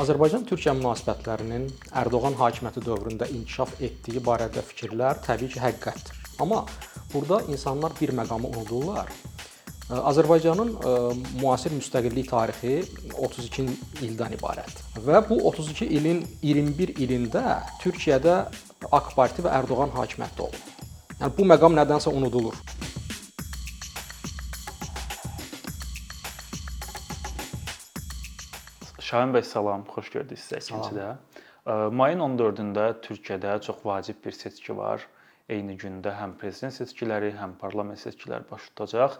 Azərbaycan-Türkiyə münasibətlərinin Ərdoğan hakimiyyəti dövründə inkişaf etdiyi barədə fikirlər təbii ki, həqiqətdir. Amma burada insanlar bir məqamı unudurlar. Azərbaycanın müasir müstəqillik tarixi 32 ildən ibarətdir və bu 32 ilin 21 ilində Türkiyədə AK Parti və Ərdoğan hakimiyyətdə olub. Yəni bu məqam nədənsə unudulur. Şahin bəy salam, xoş gördük sizə ikincidə. Mayın 14-də Türkiyədə çox vacib bir seçki var. Eyni gündə həm prezident seçkiləri, həm parlament seçkiləri baş tutacaq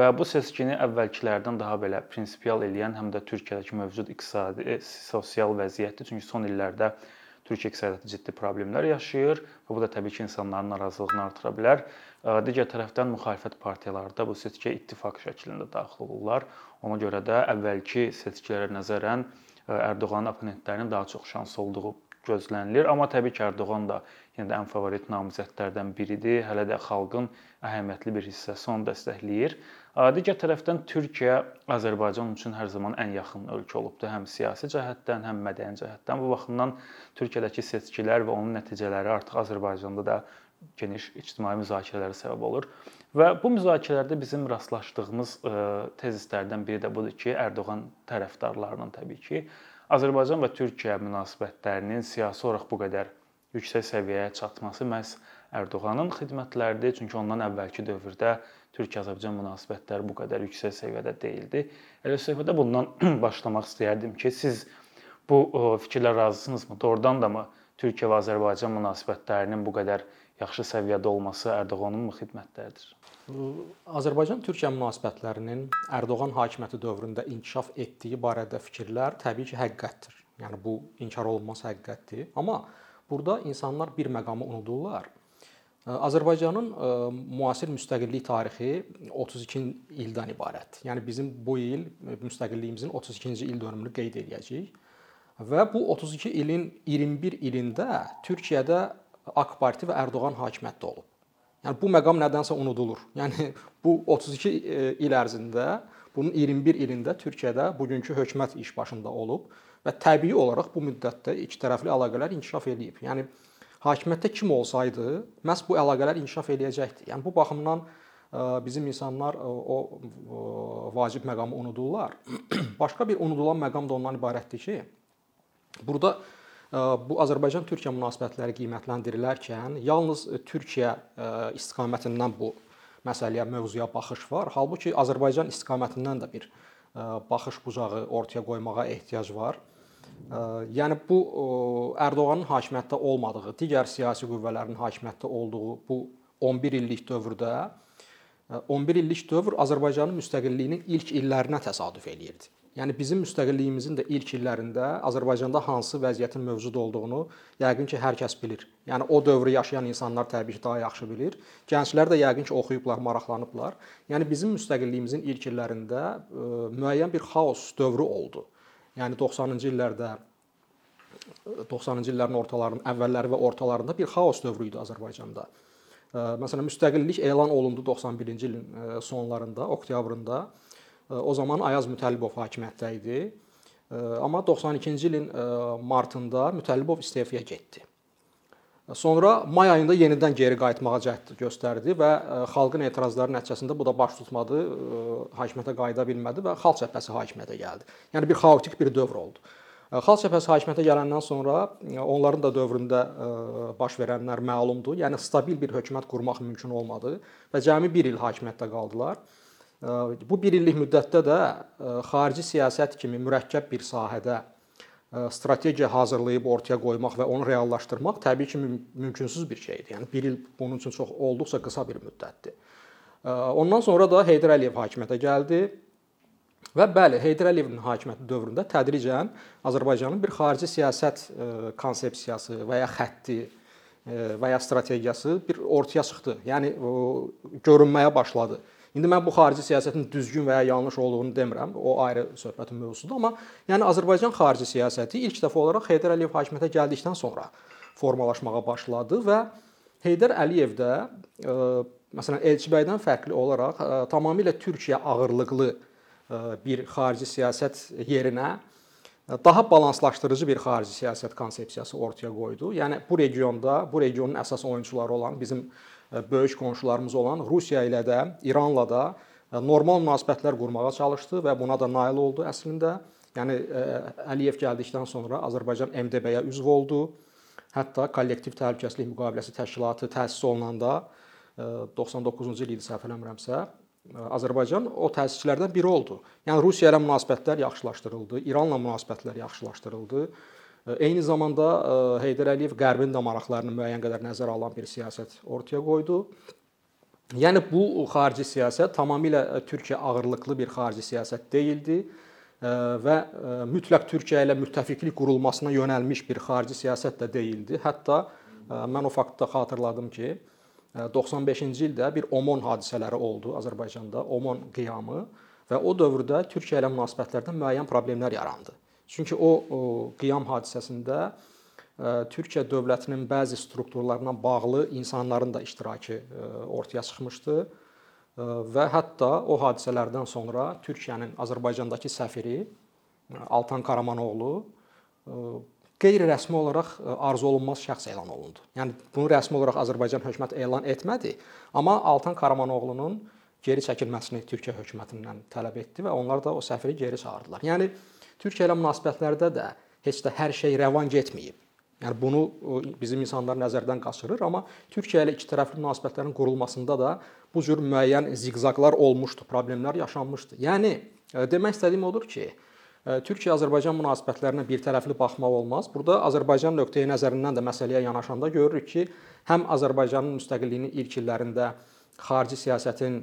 və bu seçkini əvvəlkilərdən daha belə prinsipial eləyən həm də Türkiyədəki mövcud iqtisadi, sosial vəziyyətdir. Çünki son illərdə Türkiyə iqtisadiyyatı ciddi problemlər yaşayır və bu da təbii ki, insanların narazılığını artıra bilər. Digər tərəfdən müxalifət partiyaları da bu seçkiyə ittifaq şəklində daxil olurlar. Ona görə də əvvəlki seçkilərə nəzərən Ərdoğanın opponentlərinin daha çox şansı olduğu gözlənilir. Amma təbii ki, Ərdoğan da yenə də ən favorit namizədlərdən biridir. Hələ də xalqın əhəmiyyətli bir hissəsi onu dəstəkləyir. Digər tərəfdən Türkiyə Azərbaycan üçün hər zaman ən yaxın ölkə olubdu, həm siyasi cəhətdən, həm mədəni cəhətdən. Bu baxımdan Türkiyədəki seçkilər və onun nəticələri artıq Azərbaycanda da geniş ictimai müzakirələrə səbəb olur. Və bu müzakirələrdə bizim rastlaşdığımız tezislərdən biri də budur ki, Ərdoğan tərəfdarlarının təbii ki, Azərbaycan və Türkiyə münasibətlərinin siyasi olaraq bu qədər yüksək səviyyəyə çatması məhz Ərdoğanın xidmətləridir. Çünki ondan əvvəlki dövrdə Türkiyə-Azərbaycan münasibətləri bu qədər yüksək səviyyədə deyildi. Elə söhbətə bundan başlamaq istəyərdim ki, siz bu fikirlə razısınızmı? Doğrudan da mı Türkiyə və Azərbaycan münasibətlərinin bu qədər yaxşı səviyyədə olması Ərdoğanınmı xidmətləridir? Azərbaycan-Türkiyə münasibətlərinin Ərdoğan hakimiyyəti dövründə inkişaf etdiyi barədə fikirlər təbii ki, həqiqətdir. Yəni bu inkar olunmaz həqiqətdir. Amma burada insanlar bir məqamı unudurlar. Azərbaycanın müasir müstəqillik tarixi 32 ildən ibarətdir. Yəni bizim bu il müstəqilliyimizin 32-ci il dönümünü qeyd edəcəyik. Və bu 32 ilin 21 ilində Türkiyədə AK Parti və Ərdoğan hakimiyyətdə olub. Yəni bu məqam nədənsə unudulur. Yəni bu 32 il ərzində bunun 21 ilində Türkiyədə bugünkü hökumət iş başında olub və təbii olaraq bu müddətdə iki tərəfli əlaqələr inkişaf edib. Yəni hakimiyyətdə kim olsaydı, məhz bu əlaqələr inkişaf eləyəcəkdi. Yəni bu baxımdan bizim insanlar o vacib məqamı unudurlar. Başqa bir unudulan məqam da ondan ibarətdir ki, burada bu Azərbaycan-Türkiyə münasibətləri qiymətləndirilərkən yalnız Türkiyə istiqamətindən bu məsələyə, mövzuya baxış var. Halbuki Azərbaycan istiqamətindən də bir baxış bucağı ortaya qoymağa ehtiyac var. Yəni bu Ərdoğanın hakimiyyətdə olmadığı, digər siyasi qüvvələrin hakimiyyətdə olduğu bu 11 illik dövrdə 11 illik dövr Azərbaycanın müstəqilliyinin ilk illərinə təsadüf eləyirdi. Yəni bizim müstəqilliyimizin də ilk illərində Azərbaycanda hansı vəziyyətin mövcud olduğunu yəqin ki, hər kəs bilir. Yəni o dövrü yaşayan insanlar təbii ki, daha yaxşı bilir. Gənclər də yəqin ki, oxuyublar, maraqlanıblar. Yəni bizim müstəqilliyimizin ilk illərində müəyyən bir xaos dövrü oldu. Yəni 90-cı illərdə 90-cı illərin ortalarının əvvəlləri və ortalarında bir xaos dövrü idi Azərbaycanda. Məsələn, müstəqillik elan olundu 91-ci ilin sonlarında, oktyabrında. O zaman Ayaz Mütəllibov hakimiyyətdə idi. Amma 92-ci ilin martında Mütəllibov istefaya getdi. Sonra may ayında yenidən geri qayıtmağa cəhd göstərdi və xalqın etirazları nəticəsində bu da baş tutmadı, hakimiyyətə qayıda bilmədi və Xalq cəbhəsi hakimiyyətə gəldi. Yəni bir xaotik bir dövr oldu. Xalq cəbhəsi hakimiyyətə gələndən sonra onların da dövründə baş verənlər məlumdur. Yəni stabil bir hökumət qurmaq mümkün olmadı və cəmi 1 il hakimiyyətdə qaldılar. Bu 1 illik müddətdə də xarici siyasət kimi mürəkkəb bir sahədə strategiya hazırlayıb ortaya qoymaq və onu reallaşdırmaq təbii ki, mümkünsüz bir şeydir. Yəni 1 il bunun üçün çox olduqca qısa bir müddətdir. Ondan sonra da Heydər Əliyev hakimiyyətə gəldi və bəli, Heydər Əliyevin hakimiyyəti dövründə tədricən Azərbaycanın bir xarici siyasət konsepsiyası və ya xətti və ya strategiyası bir ortaya çıxdı. Yəni görünməyə başladı. İndi mən bu xarici siyasətin düzgün və ya yanlış olduğunu demirəm. O ayrı söhbətin mövzusudur, amma yəni Azərbaycan xarici siyasəti ilk dəfə olaraq Heydər Əliyev hakimiyyətə gəldikdən sonra formalaşmağa başladı və Heydər Əliyev də ə, məsələn Elçibəydən fərqli olaraq ə, tamamilə Türkiyə ağırlıqlı ə, bir xarici siyasət yerinə daha balanslaşdırıcı bir xarici siyasət konsepsiyası ortaya qoydu. Yəni bu regionda, bu regionun əsas oyunçuları olan bizim böyük qonşularımız olan Rusiya ilə də, İranla da normal münasibətlər qurmağa çalışdı və buna da nail oldu əslində. Yəni Əliyev gəldikdən sonra Azərbaycan MDB-yə üzv oldu. Hətta kollektiv təhlükəsizlik müqaviləsi təşkilatı təsis olunanda 99-cu il idi səhv eləmirəmsə, Azərbaycan o təsisçilərdən biri oldu. Yəni Rusiya ilə münasibətlər yaxşılaşdırıldı, İranla münasibətlər yaxşılaşdırıldı. Eyni zamanda Heydər Əliyev Qərbin də maraqlarını müəyyən qədər nəzərə alan bir siyasət ortaya qoydu. Yəni bu xarici siyasət tamamilə Türkiyə ağırlıqlı bir xarici siyasət deyildi və mütləq Türkiyə ilə müttəfiqlik qurulmasına yönəlmiş bir xarici siyasət də deyildi. Hətta mən o faktı da xatırladım ki, 95-ci ildə bir OMON hadisələri oldu Azərbaycanda, OMON qiyamı və o dövrdə Türkiyə ilə münasibətlərdə müəyyən problemlər yarandı. Çünki o, o qiyam hadisəsində ə, Türkiyə dövlətinin bəzi strukturlarına bağlı insanların da iştirakı ə, ortaya çıxmışdı ə, və hətta o hadisələrdən sonra Türkiyənin Azərbaycandakı səfiri Altan Karamanoğlu qeyri-rəsmi olaraq e, arzu olunmaz şəxs elan olundu. Yəni bunu rəsmi olaraq Azərbaycan hökuməti elan etmədi, amma Altan Karamanoğlunun geri çəkilməsini Türkiyə hökumətindən tələb etdi və onlar da o səfiri geri çağırdılar. Yəni Türkiyə ilə münasibətlərdə də heç də hər şey rəvan getməyib. Yəni bunu bizim insanlar nəzərdən qaçırır, amma Türkiyə ilə ikitərəfli münasibətlərin qurulmasında da bu cür müəyyən ziqzaqlar olmuşdu, problemlər yaşanmışdı. Yəni e, demək istədiyim odur ki, Türkiyə-Azərbaycan münasibətlərinə bir tərəfli baxmaq olmaz. Burada Azərbaycan nöqteyi nəzərindən də məsələyə yanaşanda görürük ki, həm Azərbaycanın müstəqilliyinin ilk illərində xarici siyasətin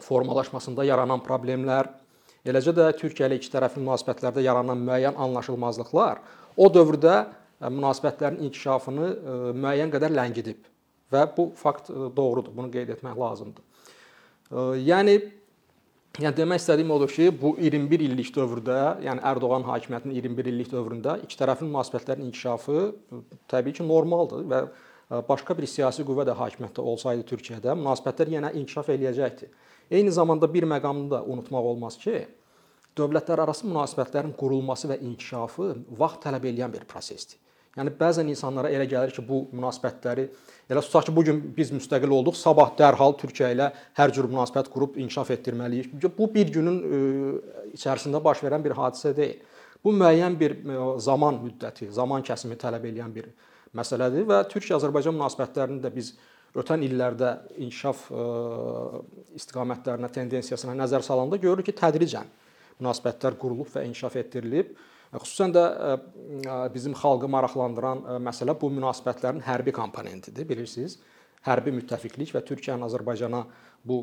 formalaşmasında yaranan problemlər, eləcə də Türkiyə ilə ikitərəfli münasibətlərdə yaranan müəyyən anlaşılmazlıqlar o dövrdə münasibətlərin inkişafını müəyyən qədər ləngidib və bu fakt doğrudur. Bunu qeyd etmək lazımdır. Yəni Yəni demək istədiyim odur ki, bu 21 illik dövrdə, yəni Ərdoğan hakimiyyətinin 21 illik dövründə ikitərəfli münasibətlərin inkişafı təbii ki, normaldır və başqa bir siyasi qüvvə də hakimiyyətdə olsaydı Türkiyədə münasibətlər yenə inkişaf eləyəcəkdi. Eyni zamanda bir məqamını da unutmaq olmaz ki, dövlətlərarası münasibətlərin qurulması və inkişafı vaxt tələb edən bir prosesdir. Yəni bəzən insanlara elə gəlir ki, bu münasibətləri elə tutaq ki, bu gün biz müstəqil olduq, sabah dərhal Türkiyə ilə hər cür münasibət qurub inkişaf etdirməliyik. Bu bir günün içərisində baş verən bir hadisə deyil. Bu müəyyən bir zaman müddəti, zaman kəsimi tələb edən bir məsələdir və Türkiyə-Azərbaycan münasibətlərini də biz ötən illərdə inkişaf istiqamətlərinə, tendensiyasına nəzər salanda görürük ki, tədricən münasibətlər qurulub və inkişaf etdirilib. Xüsusən də bizim xalqı maraqlandıran məsələ bu münasibətlərin hərbi komponentidir, bilirsiniz. Hərbi müttəfiqlik və Türkiyənin Azərbaycana bu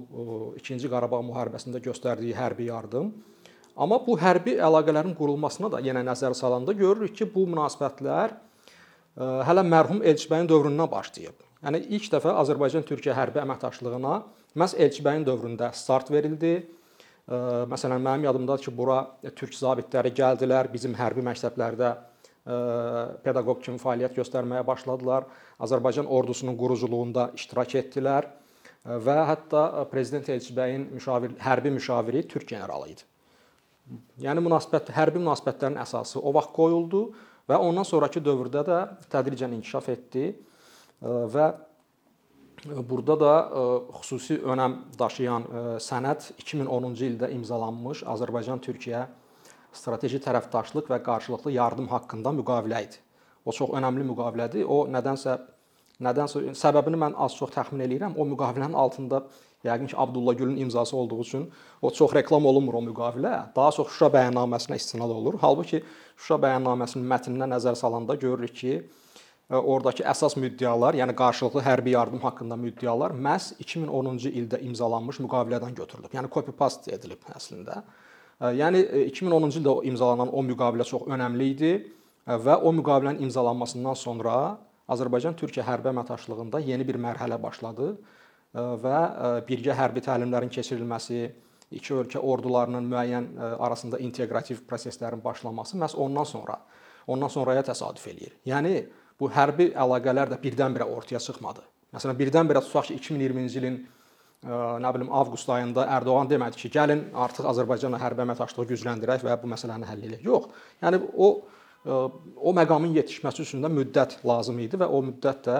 2-ci Qarabağ müharibəsində göstərdiyi hərbi yardım. Amma bu hərbi əlaqələrin qurulmasına da yenə nəzər salanda görürük ki, bu münasibətlər hələ mərhum Elçibəyin dövründən başlayıb. Yəni ilk dəfə Azərbaycan-Türkiyə hərbi əməkdaşlığına məhz Elçibəyin dövründə start verildi Məsələn, mənim yadımdadır ki, bura türk zabitləri gəldilər, bizim hərbi məktəblərdə pedaqoq kimi fəaliyyət göstərməyə başladılar. Azərbaycan ordusunun quruculuğunda iştirak etdilər və hətta prezident Elçibəyin müşavir hərbi müşaviri türk generalı idi. Yəni münasibət hərbi münasibətlərin əsası o vaxt qoyuldu və ondan sonrakı dövrdə də tədricən inkişaf etdi və Burada da e, xüsusi önəm daşıyan e, sənəd 2010-cu ildə imzalanmış Azərbaycan-Türkiyə strateji tərəfdaşlıq və qarşılıqlı yardım haqqında müqavilə idi. O çox önəmli müqavilədir. O nədənsə nədənsə səbəbini mən az-çox təxmin eləyirəm. O müqavilənin altında yəqin ki, Abdulla Gülün imzası olduğu üçün o çox reklam olunmur o müqavilə. Daha çox Şuşa bəyannaməsinə istinad olunur. Halbuki Şuşa bəyannaməsinin mətninə nəzər salanda görürük ki, Oradakı əsas müddəalar, yəni qarşılıqlı hərbi yardım haqqında müddəalar məhz 2010-cu ildə imzalanmış müqavilədən götürülüb. Yəni copy paste edilib əslində. Yəni 2010-cu ildə imzalanan o müqavilə çox önəmli idi və o müqavilənin imzalanmasından sonra Azərbaycan-Türkiyə hərbi əməkdaşlığında yeni bir mərhələ başladı və birgə hərbi təlimlərin keçirilməsi, iki ölkə ordularının müəyyən arasında inteqrativ proseslərin başlaması məhz ondan sonra ondan sonraya təsadüf eləyir. Yəni bu hərbi əlaqələr də birdən-birə ortaya çıxmadı. Məsələn, birdən-birə tutaq ki, 2020-ci ilin nə bilim avqust ayında Ərdoğan demədi ki, gəlin artıq Azərbaycanla hərbi əməkdaşlığı gücləndirək və bu məsələni həll edək. Yox. Yəni o o məqamın yetişməsi üçün də müddət lazım idi və o müddət də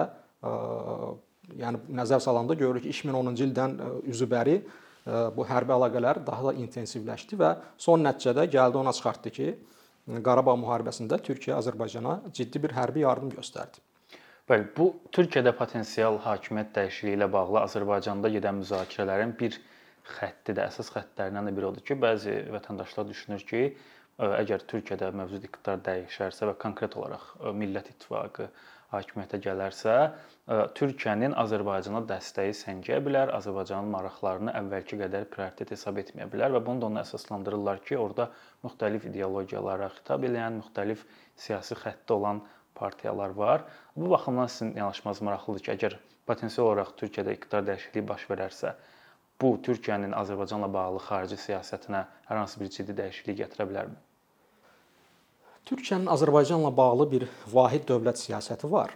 yəni nəzər salanda görürük ki, 2010-cu ildən üzübəri bu hərbi əlaqələr daha da intensivləşdi və son nəticədə gəldi ona çıxartdı ki, Qarabağ müharibəsində Türkiyə Azərbaycana ciddi bir hərbi yardım göstərdi. Bəli, bu Türkiyədə potensial hakimiyyət dəyişikliyi ilə bağlı Azərbaycanda gedən müzakirələrin bir xətti də, əsas xəttlərindən də biri odur ki, bəzi vətəndaşlar düşünür ki, əgər Türkiyədə mövcud iqtidar dəyişərsə və konkret olaraq Millət İttifaqı hakimiyyətə gələrsə, Türkiyənin Azərbaycana dəstəyi səngəyə bilər, Azərbaycanın maraqlarını əvvəlki qədər prioritet hesab etməyə bilər və bunu da ona əsaslandırırlar ki, orada müxtəlif ideologiyalara xitab edən, müxtəlif siyasi xətti olan partiyalar var. Bu baxımdan sizin yanaşmanız maraqlıdır ki, əgər potensial olaraq Türkiyədə iqtidar dəyişikliyi baş verərsə, bu Türkiyənin Azərbaycanla bağlı xarici siyasətinə hər hansı bir ciddi dəyişiklik gətirə bilərmi? Türkiyənin Azərbaycanla bağlı bir vahid dövlət siyasəti var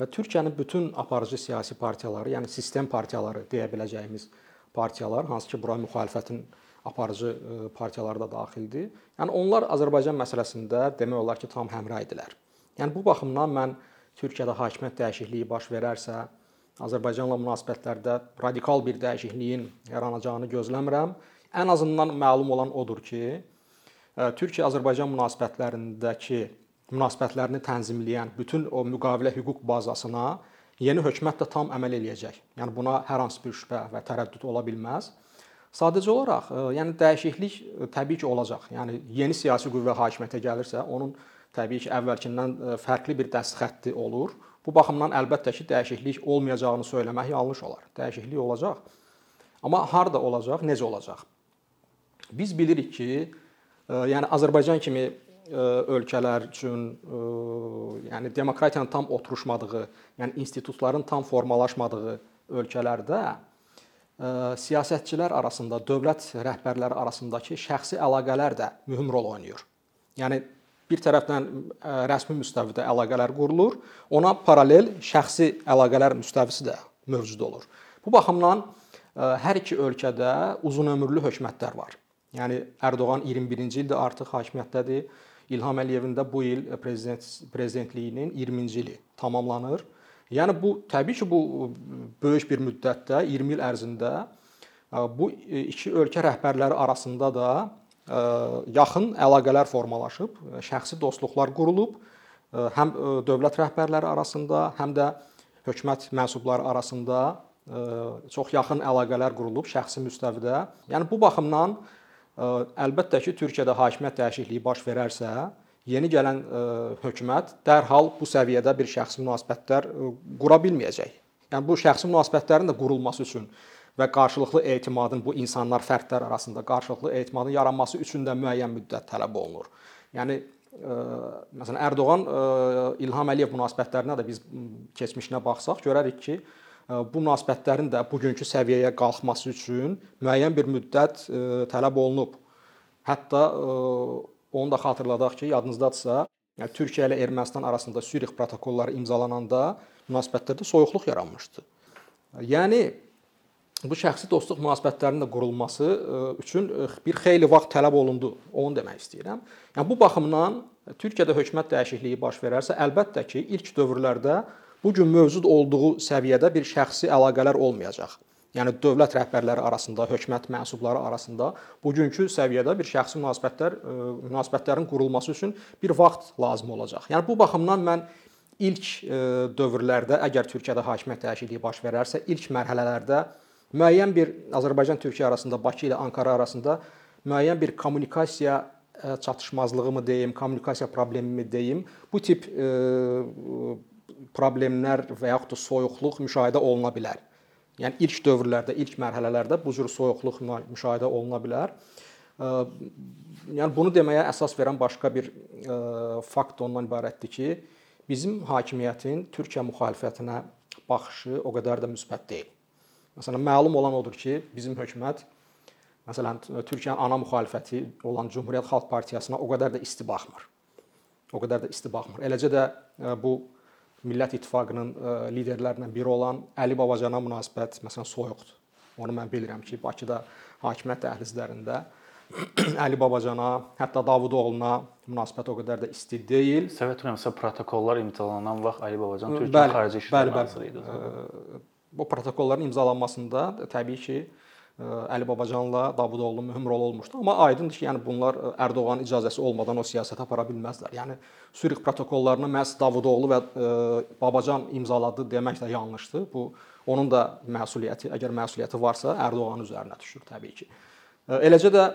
və Türkiyənin bütün aparıcı siyasi partiyaları, yəni sistem partiyaları deyə biləcəyimiz partiyalar, hansı ki, bura müxalifətin aparıcı partiyaları da daxildir. Yəni onlar Azərbaycan məsələsində demək olar ki, tam həmrəy idilər. Yəni bu baxımdan mən Türkiyədə hakimiyyət dəyişikliyi baş verərsə, Azərbaycanla münasibətlərdə radikal bir dəyişikliyin yaranacağını gözləmirəm. Ən azından məlum olan odur ki, Türkiyə-Azərbaycan münasibətlərindəki münasibətlərini tənzimləyən bütün o müqavilə hüquq bazasına yeni hökumət də tam əməl eləyəcək. Yəni buna hər hansı bir şübhə və tərəddüd ola bilməz. Sadəcə olaraq, yəni dəyişiklik təbii ki, olacaq. Yəni yeni siyasi qüvvə hakimiyyətə gəlirsə, onun təbii ki, əvvəlkindən fərqli bir dəstxətti olur. Bu baxımdan əlbəttə ki, dəyişiklik olmayacağını söyləmək yanlış olar. Dəyişiklik olacaq. Amma harda olacaq, necə olacaq? Biz bilirik ki, yəni Azərbaycan kimi e, ölkələr üçün yəni demokratiyanın tam oturuşmadığı, yəni institutların tam formalaşmadığı ölkələrdə siyasətçilər arasında, dövlət rəhbərləri arasındakı şəxsi əlaqələr də mühüm rol oynayır. Yəni bir tərəfdən rəsmi müstəvidə əlaqələr qurulur, ona paralel şəxsi əlaqələr müstəvisi də mövcud olur. Bu baxımdan hər iki ölkədə uzunömürlü hökumətlər var. Yəni Ərdoğan 21-ci ildə artıq hakimiyyətdədir. İlham Əliyevin də bu il prezident prezidentliyinin 20-ci ili tamamlanır. Yəni bu təbii ki, bu böyük bir müddətdə 20 il ərzində bu iki ölkə rəhbərləri arasında da yaxın əlaqələr formalaşıb, şəxsi dostluqlar qurulub, həm dövlət rəhbərləri arasında, həm də hökumət mənsubları arasında çox yaxın əlaqələr qurulub şəxsi müstəvidə. Yəni bu baxımdan əlbəttə ki, Türkiyədə hakimiyyət dəyişikliyi baş verərsə, yeni gələn hökumət dərhal bu səviyyədə bir şəxsi münasibətlər qura bilməyəcək. Yəni bu şəxsi münasibətlərin də qurulması üçün və qarşılıqlı etimadın bu insanlar, fərdlər arasında qarşılıqlı etimadın yaranması üçün də müəyyən müddət tələb olunur. Yəni məsələn Ərdoğan İlham Əliyev münasibətlərinə də biz keçmişinə baxsaq görərik ki, bu münasibətlərin də bugünkü səviyyəyə qalxması üçün müəyyən bir müddət tələb olunub. Hətta onu da xatırladaq ki, yadınızdadsa, yəni Türkiyə ilə Ermənistan arasında Sülh protokolları imzalananda münasibətlərdə soyuqluq yaranmışdı. Yəni bu şəxsi dostluq münasibətlərinin də qurulması üçün bir xeyli vaxt tələb olundu. Onu demək istəyirəm. Yəni bu baxımdan Türkiyədə hökumət dəyişikliyi baş verərsə, əlbəttə ki, ilk dövrlərdə bu gün mövcud olduğu səviyyədə bir şəxsi əlaqələr olmayacaq. Yəni dövlət rəhbərləri arasında, hökumət mənsubları arasında bugünkü səviyyədə bir şəxsi münasibətlər e, münasibətlərin qurulması üçün bir vaxt lazım olacaq. Yəni bu baxımdan mən ilk dövrlərdə əgər Türkiyədə hakimiyyət dəyişikliyi baş verərsə, ilk mərhələlərdə müəyyən bir Azərbaycan-Türkiyə arasında, Bakı ilə Ankara arasında müəyyən bir kommunikasiya e, çatışmazlığımı deyim, kommunikasiya problemimi deyim, bu tip e, problemlər və yaxud da soyuqluq müşahidə oluna bilər. Yəni ilk dövrlərdə, ilk mərhələlərdə bu cür soyuqluq müşahidə oluna bilər. Yəni bunu deməyə əsas verən başqa bir fakt ondan ibarətdir ki, bizim hakimiyyətin Türkiyə müxalifətinə baxışı o qədər də müsbət deyil. Məsələn, məlum olan odur ki, bizim hökumət məsələn Türkiyənin ana müxalifəti olan Cümhuriyyət Xalq Partiyasına o qədər də isti baxmır. O qədər də isti baxmır. Eləcə də bu Millət İttifaqının e, liderlərindən biri olan Əli Babacana münasibət məsələn soyuqdur. Onu mən bilirəm ki, Bakıda hakimiyyət dəhlizlərində Əli Babacana, hətta Davudoğluna münasibət o qədər də isti deyil. Sovet Rusiyası protokollar imzalanan vaxt Ali Babacan Türkiyə Bəli, xarici İşlər naziri idi. Bu protokolların imzalanmasında təbii ki, Əli Babacanla Davudoğlu'nun mühüm rolu olmuşdu. Amma aydındır ki, yəni bunlar Ərdoğanın icazəsi olmadan o siyasət apara bilməzlər. Yəni Suriq protokollarını məhz Davudoğlu və Babacan imzaladı demək də yanlışdır. Bu onun da məsuliyyəti, əgər məsuliyyəti varsa, Ərdoğanın üzərinə düşür təbii ki. Eləcə də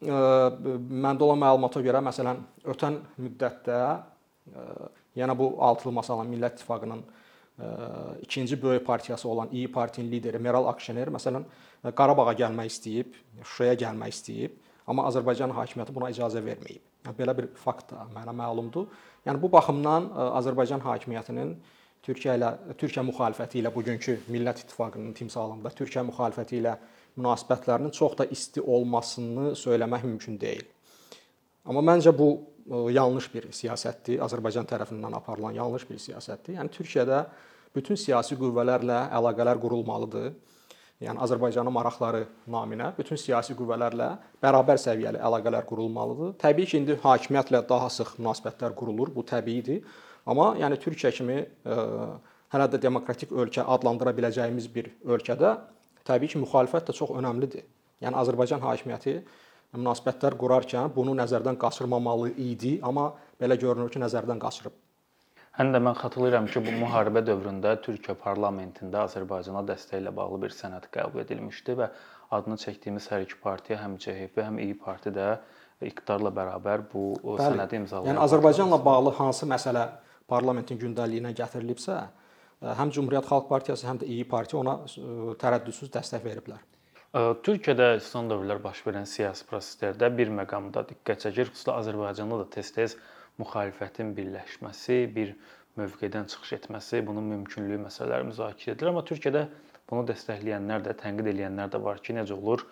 məndə olan məlumata görə məsələn ötən müddətdə yəni bu altılı masanın Millət İttifaqının ikinci böyük partiyası olan İyi Partinin lideri Meral Akşener məsələn ə, Qarabağa gəlmək istəyib, Şuşaya gəlmək istəyib, amma Azərbaycan hakimiyyəti buna icazə verməyib. Yəni belə bir fakt da mənə məlumdur. Yəni bu baxımdan ə, Azərbaycan hakimiyyətinin Türkiyə ilə Türkiyə müxalifəti ilə bugünkü Millət İttifaqının timsalında Türkiyə müxalifəti ilə münasibətlərinin çox da isti olmasını söyləmək mümkün deyil. Amma məncə bu yanlış bir siyasətdir. Azərbaycan tərəfindən aparılan yanlış bir siyasətdir. Yəni Türkiyədə bütün siyasi qüvvələrlə əlaqələr qurulmalıdır. Yəni Azərbaycanın maraqları naminə bütün siyasi qüvvələrlə bərabər səviyyəli əlaqələr qurulmalıdır. Təbii ki, indi hakimiyyətlə daha sıx münasibətlər qurulur, bu təbiidir. Amma yəni Türkiyə kimi ə, hələ də demokratik ölkə adlandıra biləcəyimiz bir ölkədə təbii ki, müxalifət də çox əhəmilidir. Yəni Azərbaycan hakimiyyəti münasibətlər qurarkən bunu nəzərdən qaçırmamalı idi, amma belə görünür ki, nəzərdən qaçırıb. Həm də mən xatırlayıram ki, bu müharibə dövründə Türkiyə parlamentində Azərbaycana dəstəklə bağlı bir sənəd qəbul edilmişdi və adını çəkdiyimiz hər iki partiya, həm CHP, həm İyi Parti də iqtidarla bərabər bu Bəli. sənədi imzalayan. Yəni Azərbaycanla bağlı hansı məsələ parlamentin gündəliyinə gətirilibsə, həm Cümhuriyyət Xalq Partiyası, həm də İyi Parti ona tərəddüdsüz dəstək veriblər. Türkiyədə son dövrlər baş verən siyasi proseslərdə bir məqamda diqqət çəkir, xüsusilə Azərbaycanda da tez-tez müxalifətin birləşməsi, bir mövqedən çıxış etməsi, bunun mümkünlüyü məsələləri müzakirə edilir, amma Türkiyədə bunu dəstəkləyənlər də, tənqid edənlər də var ki, necə olur?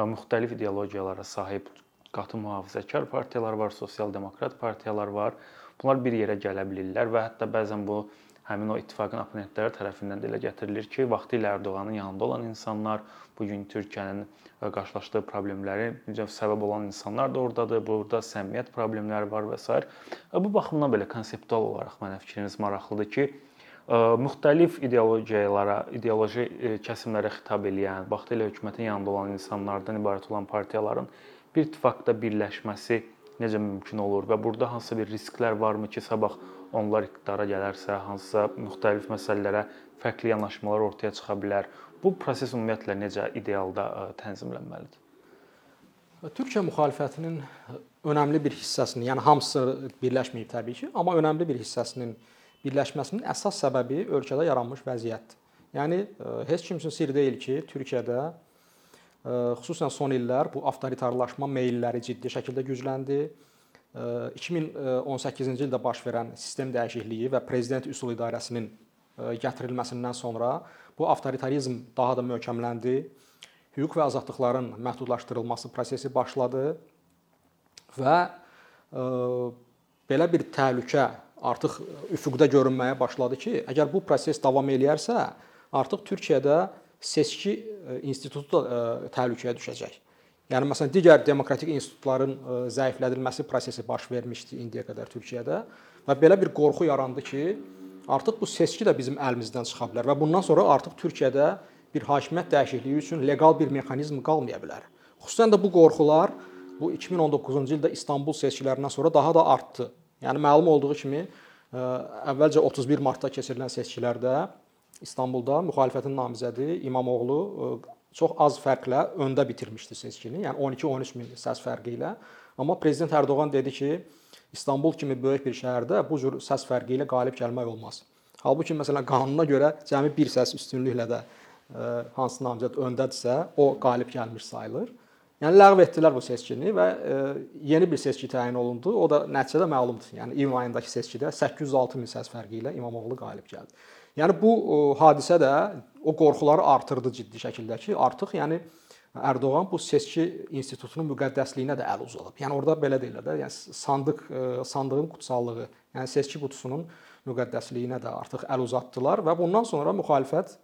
Müxtəlif ideologiyalara sahib qatı mühafizəkar partiyalar var, sosial demokrat partiyalar var. Bunlar bir yerə gələ bilirlər və hətta bəzən bu həmin o ittifaqın oponentləri tərəfindən dilə gətirilir ki, vaxtilə Ərdoğanın yanında olan insanlar bu gün Türkiyənin ə, qarşılaşdığı problemləri necə səbəb olan insanlar da ordadır. Burada səmimiyyət problemləri var və s. Bu baxımdan belə konseptual olaraq mənə fikriniz maraqlıdır ki, ə, müxtəlif ideologiyalara, ideoloji kəsimlərə xitab edən, vaxtilə hökumətin yanında olan insanlardan ibarət olan partiyaların bir ittifaqda birləşməsi necə mümkün olur və burada hansısa bir risklər varmı ki, sabah onlar iqtidara gələrsə, hansısa müxtəlif məsələlərə fərqli yanaşmalar ortaya çıxa bilər. Bu proses ümumiyyətlə necə idealda ə, tənzimlənməlidir? Türkiyə müxalifətinin önəmli bir hissəsinin, yəni hamısı birləşməyib təbii ki, amma önəmli bir hissəsinin birləşməsinin əsas səbəbi ölkədə yaranmış vəziyyətdir. Yəni ə, heç kim üçün sirr deyil ki, Türkiyədə xüsusən son illər bu avtoritarlaşma meylləri ciddi şəkildə gücləndi. Ə, 2018-ci ildə baş verən sistem dəyişikliyi və prezident üsul idarəsinin ə, gətirilməsindən sonra bu avtoritarizm daha da möhkəmləndi hüquq və azadlıqların məhdudlaşdırılması prosesi başladı və ə, belə bir təhlükə artıq üfüqdə görünməyə başladı ki, əgər bu proses davam eləyərsə, artıq Türkiyədə seçki institutu da təhlükəyə düşəcək. Yəni məsələn digər demokratik institutların ə, zəiflədilməsi prosesi baş vermişdi indiyə qədər Türkiyədə və belə bir qorxu yarandı ki, artıq bu seçki də bizim əlimizdən çıxa bilər və bundan sonra artıq Türkiyədə bir hakimiyyət dəyişikliyi üçün leqal bir mexanizm qalmaya bilər. Xüsusən də bu qorxular bu 2019-cu ildə İstanbul seçkilərindən sonra daha da artdı. Yəni məlum olduğu kimi ə, əvvəlcə 31 martda keçirilən seçkilərdə İstanbulda müxalifətin namizədi İmamoğlu ə, çox az fərqlə öndə bitirmişdi seçkini. Yəni 12-13 min səs fərqi ilə. Amma prezident Ərdoğan dedi ki, İstanbul kimi böyük bir şəhərdə bu cür səs fərqi ilə qalib gəlmək olmaz. Halbuki məsələn qanuna görə cəmi bir səs üstünlüklə də ə, hansı namizəd öndədirsə, o qalib gəlmiş sayılır. Yəni ləğv etdilər bu seçkini və ə, yeni bir seçki təyin olundu. O da nəticədə məlumdur. Yəni iyun ayındakı seçkidə 806 min səs fərqi ilə İmamoğlu qalib gəldi. Yəni bu hadisə də o qorxuları artırdı ciddi şəkildə ki, artıq yəni Ərdoğan bu seçki institutunun müqəddəsliyinə də əl uzadıb. Yəni orada belə deyirlər də, yəni sandıq sandığın qutsallığı, yəni seçki qutusunun müqəddəsliyinə də artıq əl uzatdılar və bundan sonra müxalifət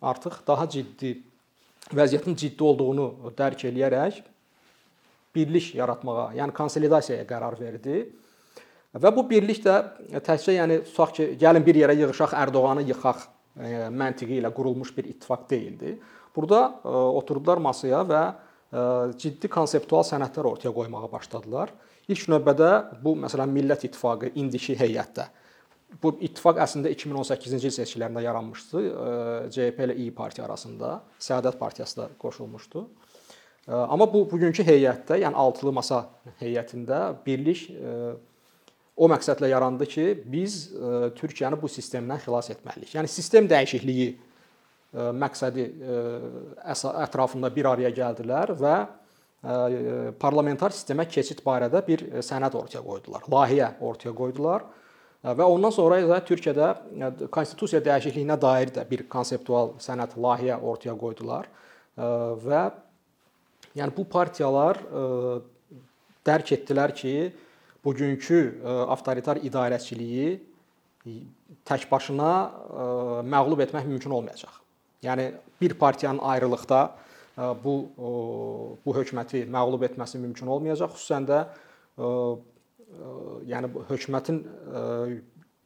artıq daha ciddi vəziyyətin ciddi olduğunu dərk eləyərək birlik yaratmağa, yəni konsolidasiyaya qərar verdi. Və bu birlik də təkcə yəni tutaq ki, gəlin bir yerə yığışaq, Ərdoğanı yıxaq e, məntiqi ilə qurulmuş bir ittifaq deyildi. Burada e, oturdular masaya və e, ciddi konseptual sənədlər ortaya qoymağa başladılar. İlk növbədə bu məsələn Millət İttifaqı indiki heyətdə bu ittifaq əslində 2018-ci il seçkilərində yaranmışdı. CHP ilə İyi partiya arasında, Səadət partiyası da qoşulmuşdu. Amma bu bugünkü heyətdə, yəni altılı masa heyətində birlik o məqsədlə yarandı ki, biz Türkiyəni bu sistemdən xilas etməliyik. Yəni sistem dəyişikliyi məqsədi ətrafında bir araya gəldilər və parlamentar sistemə keçid barədə bir sənəd ortaya qoydular. Layihə ortaya qoydular və ondan sonra da Türkiyədə konstitusiya dəyişikliyinə dair də bir konseptual sənəd layihə ortaya qoydular və yəni bu partiyalar dərk etdilər ki, bugünkü avtoritar idarəçiliyi tək başına məğlub etmək mümkün olmayacaq. Yəni bir partiyanın ayrılıqda bu bu hökuməti məğlub etməsi mümkün olmayacaq. Xüsusən də yəni hökumətin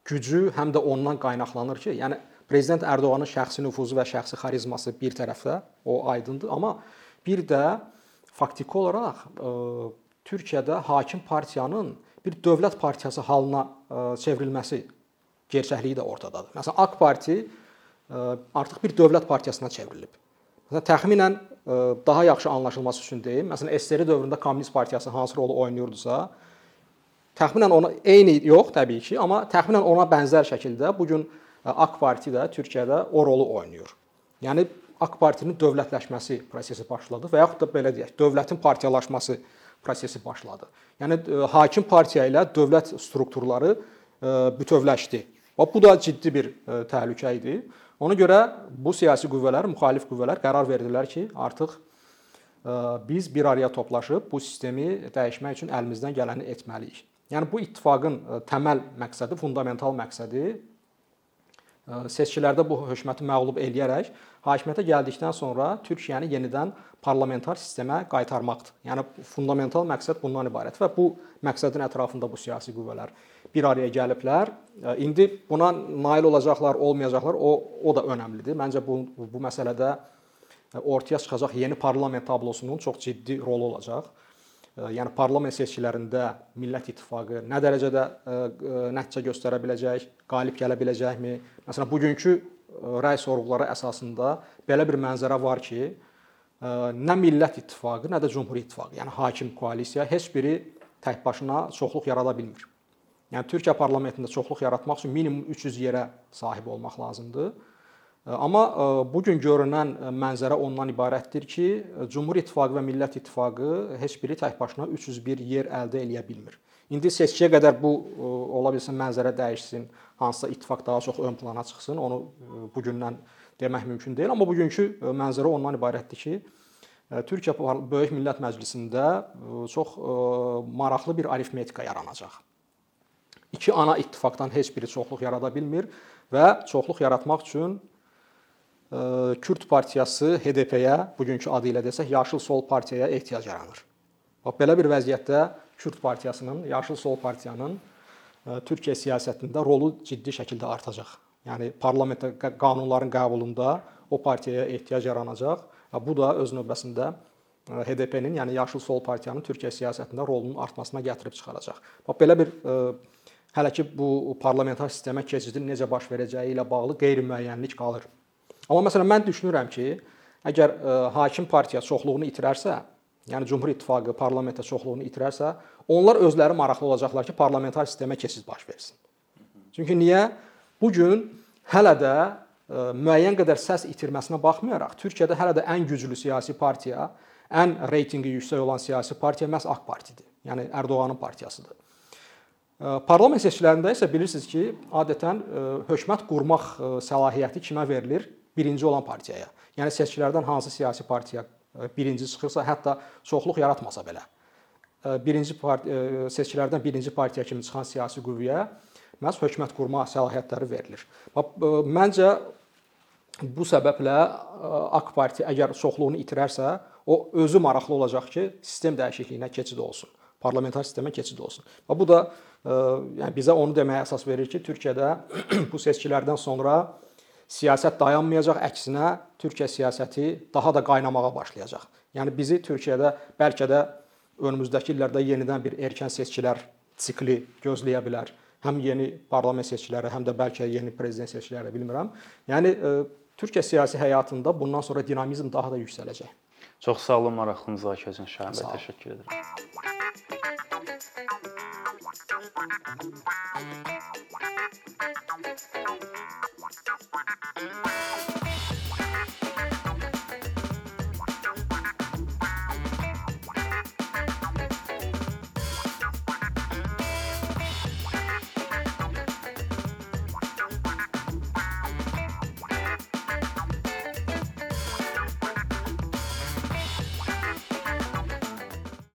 gücü həm də ondan qaynaqlanır ki, yəni prezident Ərdoğanın şəxsi nüfuzu və şəxsi xarizması bir tərəfdə, o aydındır, amma bir də faktiki olaraq Türkiyədə hakim partiyanın bir dövlət partiyası halına çevrilməsi gerçəkliyi də ortadadır. Məsələn, AK Parti artıq bir dövlət partiyasına çevrilib. Məsələn, təxminən daha yaxşı anlaşılması üçün deyim, məsələn, SSR dövründə Kommunist partiyası hansı rolu oynayırdısa, təxminən ona eyni yox təbii ki, amma təxminən ona bənzər şəkildə bu gün AK Parti də Türkiyədə o rolu oynayır. Yəni AK Partinin dövlətləşməsi prosesi başladı və yaxud da belə deyək, dövlətin partiyalaşması prosesi başladı. Yəni hakim partiya ilə dövlət strukturları bütövləşdi. Və bu da ciddi bir təhlükə idi. Ona görə bu siyasi qüvvələr, müxalif qüvvələr qərar verdilər ki, artıq biz bir araya toplaşıb bu sistemi dəyişmək üçün əlimizdən gələni etməliyik. Yəni bu ittifaqın təməl məqsədi, fundamental məqsədi seçkilərdə bu hökuməti məğlub eləyərək hakimiyyətə gəldikdən sonra Türkiyəni yenidən parlamentar sistemə qaytarmaqdır. Yəni fundamental məqsəd bundan ibarət və bu məqsədin ətrafında bu siyasi qüvvələr bir araya gəliblər. İndi buna nail olacaqlar, olmayacaqlar, o o da önəmlidir. Məncə bu bu məsələdə ortaya çıxacaq yeni parlament tablosunun çox ciddi rolu olacaq. Yəni parlament seçkilərində Millət İttifaqı nə dərəcədə nəticə göstərə biləcək, qalib gələ biləcəkmi? Məsələn, bugünkü rəy sorğuları əsasında belə bir mənzərə var ki, nə Millət İttifaqı, nə də Cümhur İttifaqı, yəni hakim koalisiya heç biri tək başına çoxluq yarada bilmir. Yəni Türkiyə parlamentində çoxluq yaratmaq üçün minimum 300 yerə sahib olmaq lazımdır. Amma bu gün görünən mənzərə ondan ibarətdir ki, Cümhur İttifaqı və Millət İttifaqı heç biri tək başına 301 yer əldə eləyə bilmir. İndi seçkiyə qədər bu ola bilsin mənzərə dəyişsin, hansısa ittifaq daha çox ön plana çıxsın, onu bu gündən demək mümkün deyil, amma bugünkü mənzərə ondan ibarətdir ki, Türkiyə Böyük Millət Məclisində çox maraqlı bir arifmetika yaranacaq. İki ana ittifaqdan heç biri çoxluq yarada bilmir və çoxluq yaratmaq üçün Kürd partiyası HDP-yə, bugünkü adı ilə desək, Yaşıl Sol partiyaya ehtiyac yaranır. Bax belə bir vəziyyətdə Kürd partiyasının, Yaşıl Sol partiyanın Türkiyə siyasətində rolu ciddi şəkildə artacaq. Yəni parlamentdə qanunların qəbulunda o partiyaya ehtiyac yaranacaq. Bu da öz növbəsində HDP-nin, yəni Yaşıl Sol partiyanın Türkiyə siyasətində rolunun artmasına gətirib çıxaracaq. Bax belə bir hələ ki bu parlamentar sistemə keçidin necə baş verəcəyi ilə bağlı qeyri-müəyyənlik qalır. Amma məsələn mən düşünürəm ki, əgər ə, e, hakim partiya çoxluğunu itirərsə, yəni Cümhur İttifaqı parlamentdə çoxluğunu itirərsə, onlar özləri maraqlı olacaqlar ki, parlamentar sistemə keçid baş versin. Çünki niyə? Bu gün hələ də ə, e, müəyyən qədər səs itirməsinə baxmayaraq, Türkiyədə hələ də ən güclü siyasi partiya, ən reytinqi yüksək olan siyasi partiya məhz AK partidir. Yəni Ərdoğanın partiyasıdır. E, parlament seçkilərində isə bilirsiniz ki, adətən hökumət qurmaq səlahiyyəti kimə verilir? Birinci olan partiyaya. Yəni seçkilərdən hansı siyasi partiya e, birinci çıxırsa, hətta çoxluq yaratmasa belə, e, birinci partiya e, seçkilərdən birinci partiya kimi çıxan siyasi qüvvəyə məhz hökumət qurma səlahiyyətləri verilir. Məncə bu səbəblə AK Parti əgər çoxluğunu itirərsə, o özü maraqlı olacaq ki, sistem dəyişikliyinə keçid olsun, parlamentar sistemə keçid olsun. Və bu da yəni bizə onu deməyə əsas verir ki, Türkiyədə bu seçkilərdən sonra siyasət dayanmayacaq, əksinə Türkiyə siyasəti daha da qaynamağa başlayacaq. Yəni bizi Türkiyədə bəlkə də önümüzdəki illərdə yenidən bir erkən seçkilər sikli gözləyə bilər. Həm yeni parlament seçkiləri, həm də bəlkə yeni prezident seçkiləri bilmirəm. Yəni ə, Türkiyə siyasi həyatında bundan sonra dinamizm daha da yüksələcək. Çox sağ olun maraqlı müzakirə üçün Şahin bəy, təşəkkür edirəm.